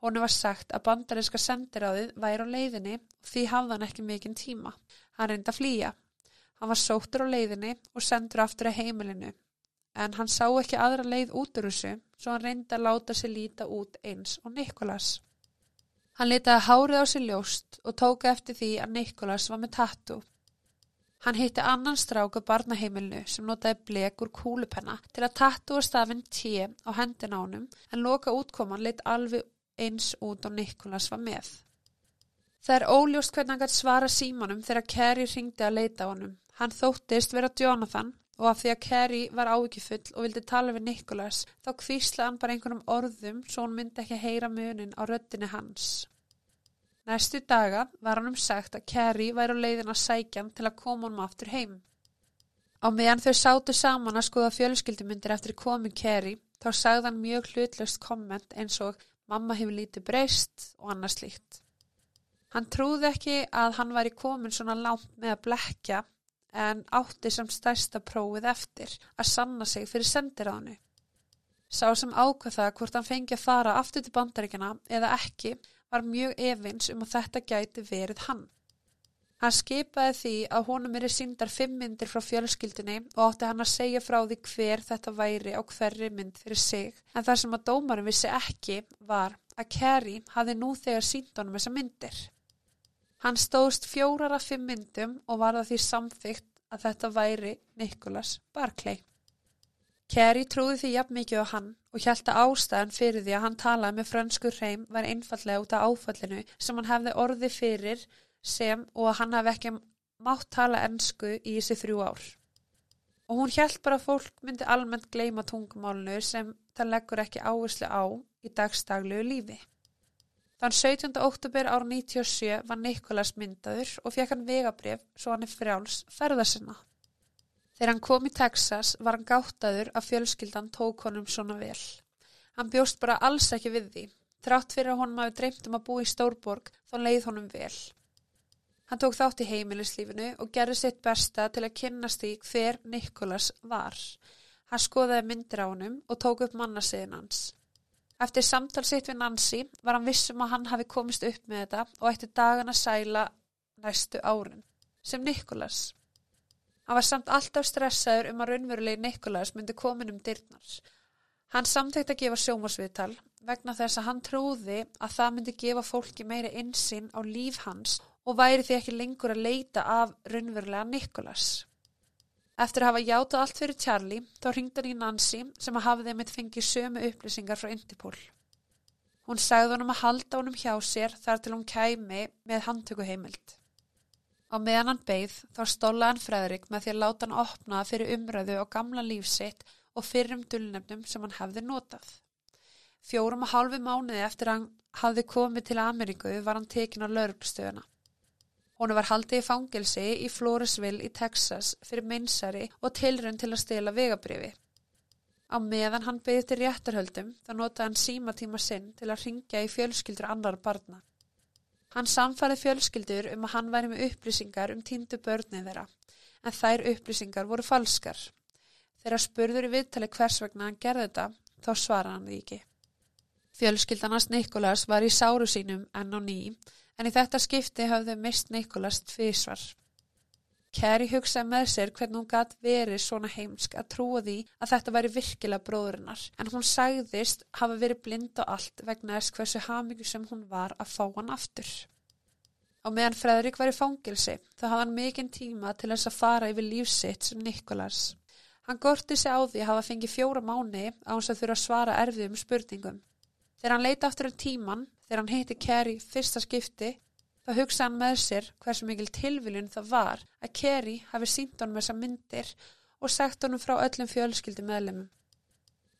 Honu var sagt að bandarinska sendiráðið væri á leiðinni því hafði hann ekki mikinn tíma. Hann reyndi að flýja. Hann var sóttur á leiðinni og sendur aftur að heimilinu en hann sá ekki aðra leið út úr þessu svo hann reyndi að láta sig líta út eins og Nikolas. Hann litaði hárið á sig ljóst og tóka eftir því að Nikolas var með tattu Hann hitti annan strák á barnaheimilinu sem notaði blek úr kúlupenna til að tattu að stafinn T á hendin ánum en loka útkoman leitt alveg eins út og Nikolas var með. Það er óljóst hvernig hann gæti svara símanum þegar Kerry ringdi að leita á honum. Hann þóttist vera Jonathan og af því að Kerry var ávikifull og vildi tala við Nikolas þá kvíslaði hann bara einhvernum orðum svo hann myndi ekki heyra munin á röddini hans. Næstu daga var hann um sagt að Kerry væri á leiðin að sækjan til að koma honum aftur heim. Á meðan þau sátu saman að skoða fjölskyldumundir eftir komin Kerry þá sagði hann mjög hlutlust komment eins og mamma hefur lítið breyst og annars líkt. Hann trúði ekki að hann væri komin svona langt með að blekja en átti sem stærsta prófið eftir að sanna sig fyrir sendiráðinu. Sá sem ákvæða hvort hann fengi að fara aftur til bandaríkjana eða ekki var mjög evins um að þetta gæti verið hann. Hann skipaði því að honum eru síndar fimm myndir frá fjölskyldinni og átti hann að segja frá því hver þetta væri á hverri mynd fyrir sig en þar sem að dómarum vissi ekki var að Kerry hafi nú þegar sínd honum þessa myndir. Hann stóðst fjórar af fimm myndum og var það því samþygt að þetta væri Nikolas Barclay. Kerry trúði því jafn mikið á hann og hjælta ástæðan fyrir því að hann talaði með frönsku hreim var einfallega út af áfallinu sem hann hefði orði fyrir sem og að hann hefði ekki mátt tala ennsku í þessi þrjú ár. Og hún hjælt bara að fólk myndi almennt gleima tungumálnu sem það leggur ekki áherslu á í dagstaglegu lífi. Þann 17. oktober ára 97 var Nikolas myndaður og fekk hann vegabrif svo hann er frjáls ferðarsinna. Þegar hann kom í Texas var hann gáttaður að fjölskyldan tók honum svona vel. Hann bjóst bara alls ekki við því. Þrátt fyrir að honum hafi dreymt um að búa í Stórborg þá leið honum vel. Hann tók þátt í heimilislífinu og gerði sitt besta til að kynnast í hver Nikolas var. Hann skoðaði myndir á honum og tók upp mannasiðin hans. Eftir samtal sitt við Nancy var hann vissum að hann hafi komist upp með þetta og eftir dagan að sæla næstu árin, sem Nikolas. Hann var samt alltaf stressaður um að raunverulegi Nikolas myndi komin um dyrnars. Hann samtækt að gefa sjómasviðtal vegna þess að hann trúði að það myndi gefa fólki meiri insinn á líf hans og væri því ekki lengur að leita af raunverulega Nikolas. Eftir að hafa játað allt fyrir Charlie þá ringd hann í Nancy sem að hafiði mitt fengið sömu upplýsingar frá Indipól. Hún sagði hann um að halda honum hjá sér þar til hún kæmi með handtöku heimild. Á meðan hann beigð þá stólaði hann Fredrik með því að láta hann opna fyrir umröðu á gamla lífsitt og fyrrum dulnefnum sem hann hefði notað. Fjórum og hálfi mánuði eftir að hann hafði komið til Ameríku var hann tekin á lauruglustöðuna. Hún var haldið í fangilsi í Floresville í Texas fyrir meinsari og tilrönd til að stela vegabrifi. Á meðan hann beðið til réttarhöldum þá notaði hann símatíma sinn til að ringja í fjölskyldur annar barna. Hann samfæði fjölskyldur um að hann væri með upplýsingar um týndu börnið þeirra, en þær upplýsingar voru falskar. Þegar spurður í viðtali hvers vegna hann gerði þetta, þá svara hann því ekki. Fjölskyldanast Nikolas var í sáru sínum enn á nýjum, en í þetta skipti hafði mist Nikolas tvísvar. Kerry hugsaði með sér hvernig hún gæti verið svona heimsk að trúa því að þetta væri virkilega bróðurinnar en hún sagðist hafa verið blind á allt vegna þess hversu hamingu sem hún var að fá hann aftur. Á meðan Fredrik var í fangilsi þá hafði hann mikinn tíma til þess að fara yfir lífsitt sem Nikolas. Hann gorti sig á því að hafa fengið fjóra mánu á hans að þurfa að svara erfiðum spurningum. Þegar hann leita aftur um tíman Þegar hann heiti Kerry fyrsta skipti þá hugsa hann með sér hversu mikil tilviljun það var að Kerry hafi sínt honum þessa myndir og sagt honum frá öllum fjölskyldi meðlemum.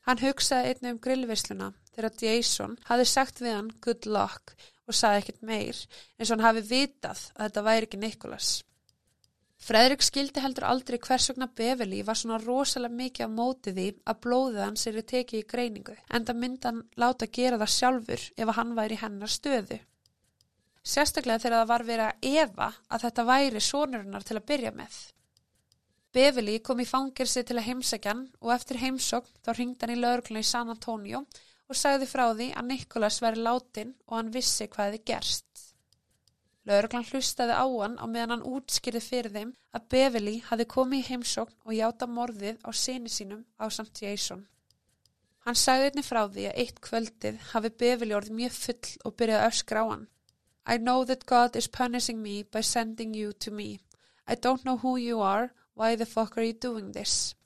Hann hugsaði einnig um grillvisluna þegar Jason hafi sagt við hann good luck og saði ekkert meir eins og hann hafi vitað að þetta væri ekki Nikolas. Fredrik skildi heldur aldrei hvers vegna Beverly var svona rosalega mikið á móti því að blóðið hans er tekið í greiningu en það myndi hann láta gera það sjálfur ef hann væri hennar stöðu. Sérstaklega þegar það var verið að efa að þetta væri sonurinnar til að byrja með. Beverly kom í fangirsi til að heimsækja hann og eftir heimsókn þá ringd hann í lauruglunni í San Antonio og sagði frá því að Nikolas væri látin og hann vissi hvað þið gerst. Lauruglan hlustaði á hann á meðan hann útskýrði fyrir þeim að Beverly hafi komið í heimsókn og játa morðið á sinni sínum á samt Jason. Hann sagði einni frá því að eitt kvöldið hafi Beverly orðið mjög full og byrjaði öskra á hann. I know that God is punishing me by sending you to me. I don't know who you are, why the fuck are you doing this?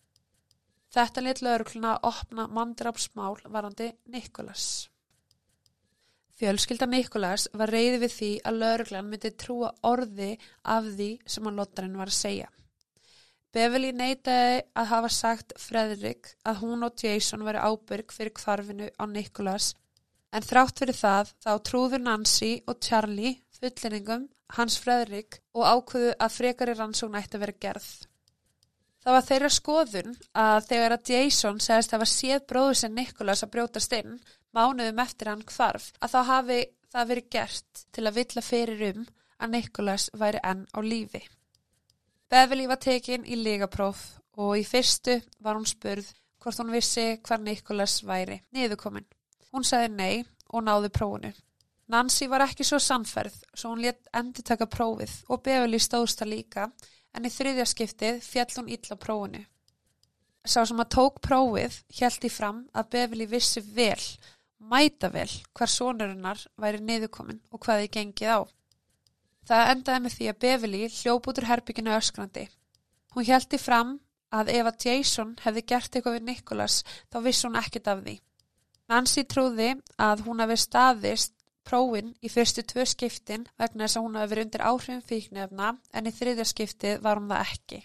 Þetta lit laurugluna að opna mandrapsmál varandi Nikolas. Fjölskylda Nikolas var reyði við því að lauruglan myndi trúa orði af því sem hann lottarinn var að segja. Beverly neytaði að hafa sagt Fredrik að hún og Jason veri ábyrg fyrir kvarfinu á Nikolas en þrátt fyrir það þá trúður Nancy og Charlie fullerningum hans Fredrik og ákvöðu að frekari rannsókn ætti að vera gerð. Það var þeirra skoðun að þegar að Jason segist að hafa séð bróðu sem Nikolas að brjótast inn mánuðum eftir hann kvarf að þá hafi það verið gert til að vilja fyrir um að Nikolas væri enn á lífi. Beverly var tekin í ligapróf og í fyrstu var hún spurð hvort hún vissi hvar Nikolas væri niðurkomin. Hún sagði nei og náði prófunu. Nancy var ekki svo sannferð svo hún létt endur taka prófið og Beverly stóðst það líka en í þriðja skiptið fjall hún illa prófunu. Sá sem að tók prófið hjælti fram að Beverly vissi vel, mæta vel, hvar sonurinnar væri niðurkomin og hvað þið gengið á. Það endaði með því að Beverly hljóp út úr herbygginu öskrandi. Hún hjælti fram að ef að Jason hefði gert eitthvað við Nikolas þá vissi hún ekkert af því. Nancy trúði að hún hafi staðist prófin í fyrstu tvö skiptin vegna þess að hún hafi verið undir áhrifin fíknefna en í þriðja skiptið var hún það ekki.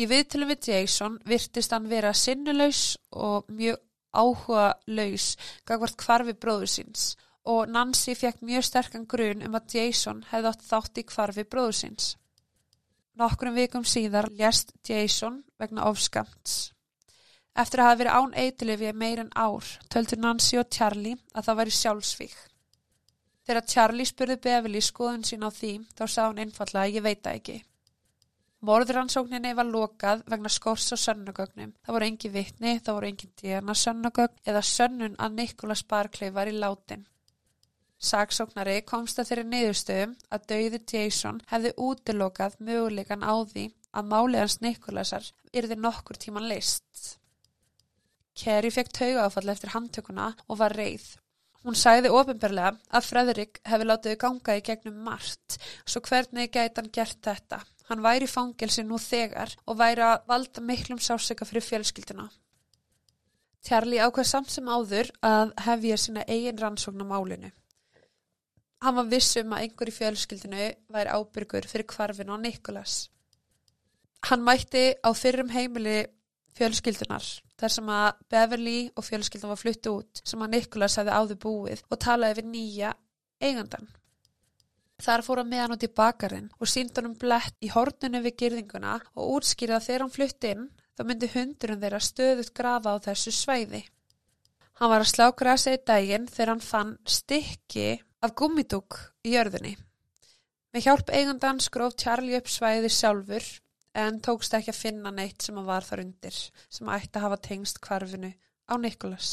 Í viðtölu við Jason virtist hann vera sinnulegs og mjög áhuga laus gagvart kvarfi bróður síns og Nancy fekk mjög sterkan grun um að Jason hefði átt þátt í kvarfi bróður síns. Nokkrum vikum síðar lést Jason vegna ofskamts. Eftir að hafa verið án eitilifi meir en ár töltur Nancy og Charlie að það væri sjálfsvík. Þegar Charlie spurði Beverly skoðun sín á því þá sá hún einfalla að ég veit það ekki. Morðrannsókninni var lokað vegna skors og sönnugögnum. Það voru engi vittni, það voru engin DNA sönnugögn eða sönnun að Nikolas Barclay var í látin. Saksóknari komst að þeirri niðurstöðum að dauði Jason hefði útilokað möguleikan á því að máliðans Nikolasar yrði nokkur tíman leist. Kerry fekk tauga áfall eftir handtökuna og var reið. Hún sæði ofinberlega að Fredrik hefði látið ganga í gegnum margt, svo hvernig gæti hann gert þetta? Hann væri í fangelsi nú þegar og væri að valda miklum sásöka fyrir fjölskyldina. Charlie ákveð samt sem áður að hefja sína eigin rannsókn á málinu. Hann var vissum að einhver í fjölskyldinu væri ábyrgur fyrir kvarfin á Nikolas. Hann mætti á fyrrum heimili fjölskyldunar þar sem að Beverly og fjölskyldan var fluttu út sem að Nikolas hefði áður búið og talaði við nýja eigandan. Þar fór hann með hann út í bakarinn og sínd hann um blett í horninu við girðinguna og útskýrða þegar hann flutt inn þá myndi hundurinn þeirra stöðut grafa á þessu svæði. Hann var að slá grasa í daginn þegar hann fann stykki af gummidúk í jörðinni. Með hjálp eigandan skróf Charlie upp svæði sjálfur en tókst ekki að finna neitt sem var þar undir sem ætti að hafa tengst kvarfinu á Nikolas.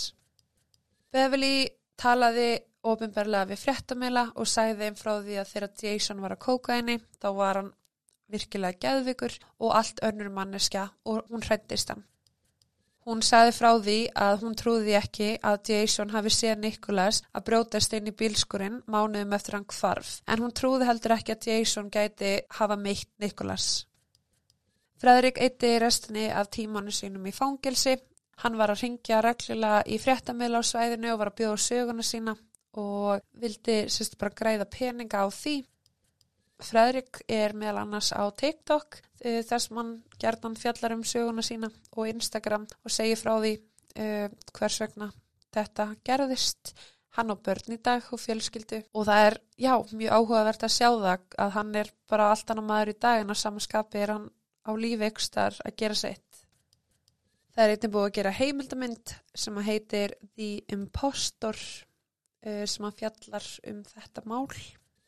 Beverly talaði ofinbarlega við fréttamila og sagði þeim frá því að þegar Jason var að kóka henni þá var hann virkilega geðvikur og allt önnur manneskja og hún hrættist hann. Hún sagði frá því að hún trúði ekki að Jason hafi séð Nikolas að brjótast inn í bílskurinn mánuðum eftir hann kvarf en hún trúði heldur ekki að Jason gæti hafa meitt Nikolas. Fredrik eitti restinni af tímanu sínum í fangilsi. Hann var að ringja reglulega í fréttamila á svæðinu og var að bjóða söguna sína og vildi sérst bara græða peninga á því. Fredrik er meðal annars á TikTok uh, þess mann gerðan fjallar um söguna sína og Instagram og segir frá því uh, hvers vegna þetta gerðist. Hann á börn í dag og fjölskyldu og það er, já, mjög áhugavert að sjá það að hann er bara allt annar maður í dag en á samanskapi er hann á lífi ykkur að gera sitt. Það er eitthvað búið að gera heimildamind sem að heitir The Impostor sem að fjallar um þetta mál.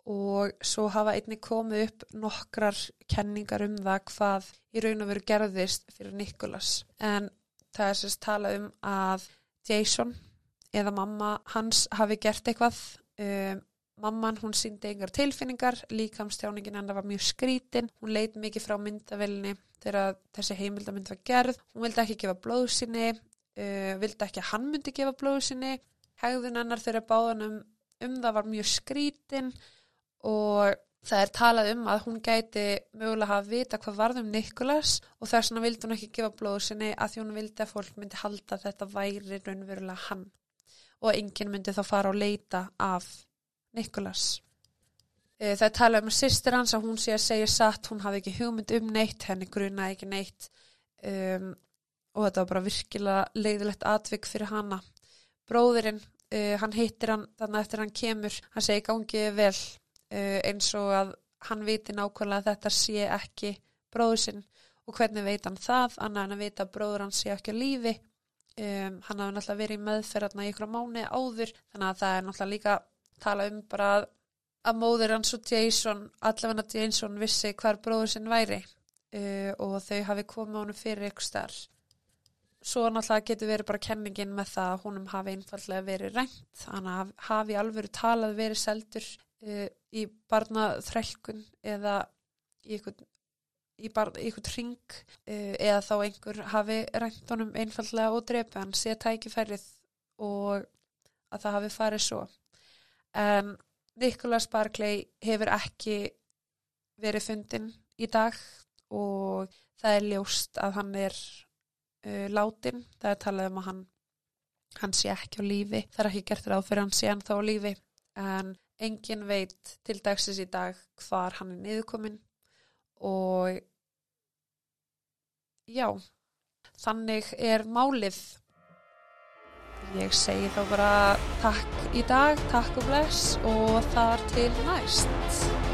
Og svo hafa einni komið upp nokkrar kenningar um það hvað í raun og veru gerðist fyrir Nikolas. En það er sérst talað um að Jason eða mamma hans hafi gert eitthvað. Um, Mamman hún síndi yngar tilfinningar, líkamstjáningin hennar var mjög skrítin, hún leit mikið frá myndavillinni þegar þessi heimildamind var gerð, hún vildi ekki gefa blóðsynni, uh, vildi ekki að hann myndi gefa blóðsynni, hegðun hennar þegar báðanum um það var mjög skrítin og það er talað um að hún gæti mögulega hafa vita hvað varðum Nikolas og þess vegna vildi hún ekki gefa blóðu sinni að því hún vildi að fólk myndi halda að þetta væri raunverulega hann og enginn myndi þá fara og leita af Nikolas. Eh, það talað um að sýstir hans að hún sé að segja satt, hún hafi ekki hugmynd um neitt, henni grunaði ekki neitt um, og þetta var bara virkilega leiðilegt atvik fyrir hana. Bróðurinn, uh, hann hittir hann þannig eftir hann kemur, hann segi gangið vel uh, eins og að hann viti nákvæmlega að þetta sé ekki bróður sinn. Og hvernig veit hann það, annað en að vita að bróður hann sé ekki á lífi. Um, hann hafi náttúrulega verið í meðferðarna í ykkur mánu áður, þannig að það er náttúrulega líka tala um bara að, að móður hans og Jason, allavega Jason vissi hver bróður sinn væri uh, og þau hafi komið honum fyrir ykkur starf svo náttúrulega getur verið bara kenningin með það að húnum hafi einfallega verið þannig að hafi alveg talað verið seldur uh, í barnaþrælkun eða í einhvern í einhvern ring uh, eða þá einhver hafi rænt honum einfallega og drefi hann sé tækifærið og að það hafi farið svo. En Nicholas Barclay hefur ekki verið fundin í dag og það er ljóst að hann er uh, látin, það er talað um að hann, hann sé ekki á lífi, það er ekki gert ráð fyrir hann sé hann þá á lífi en engin veit til dagsins í dag hvar hann er niðurkomin og já, þannig er málið. Ég segi þá bara takk í dag, takk og bless og þar til næst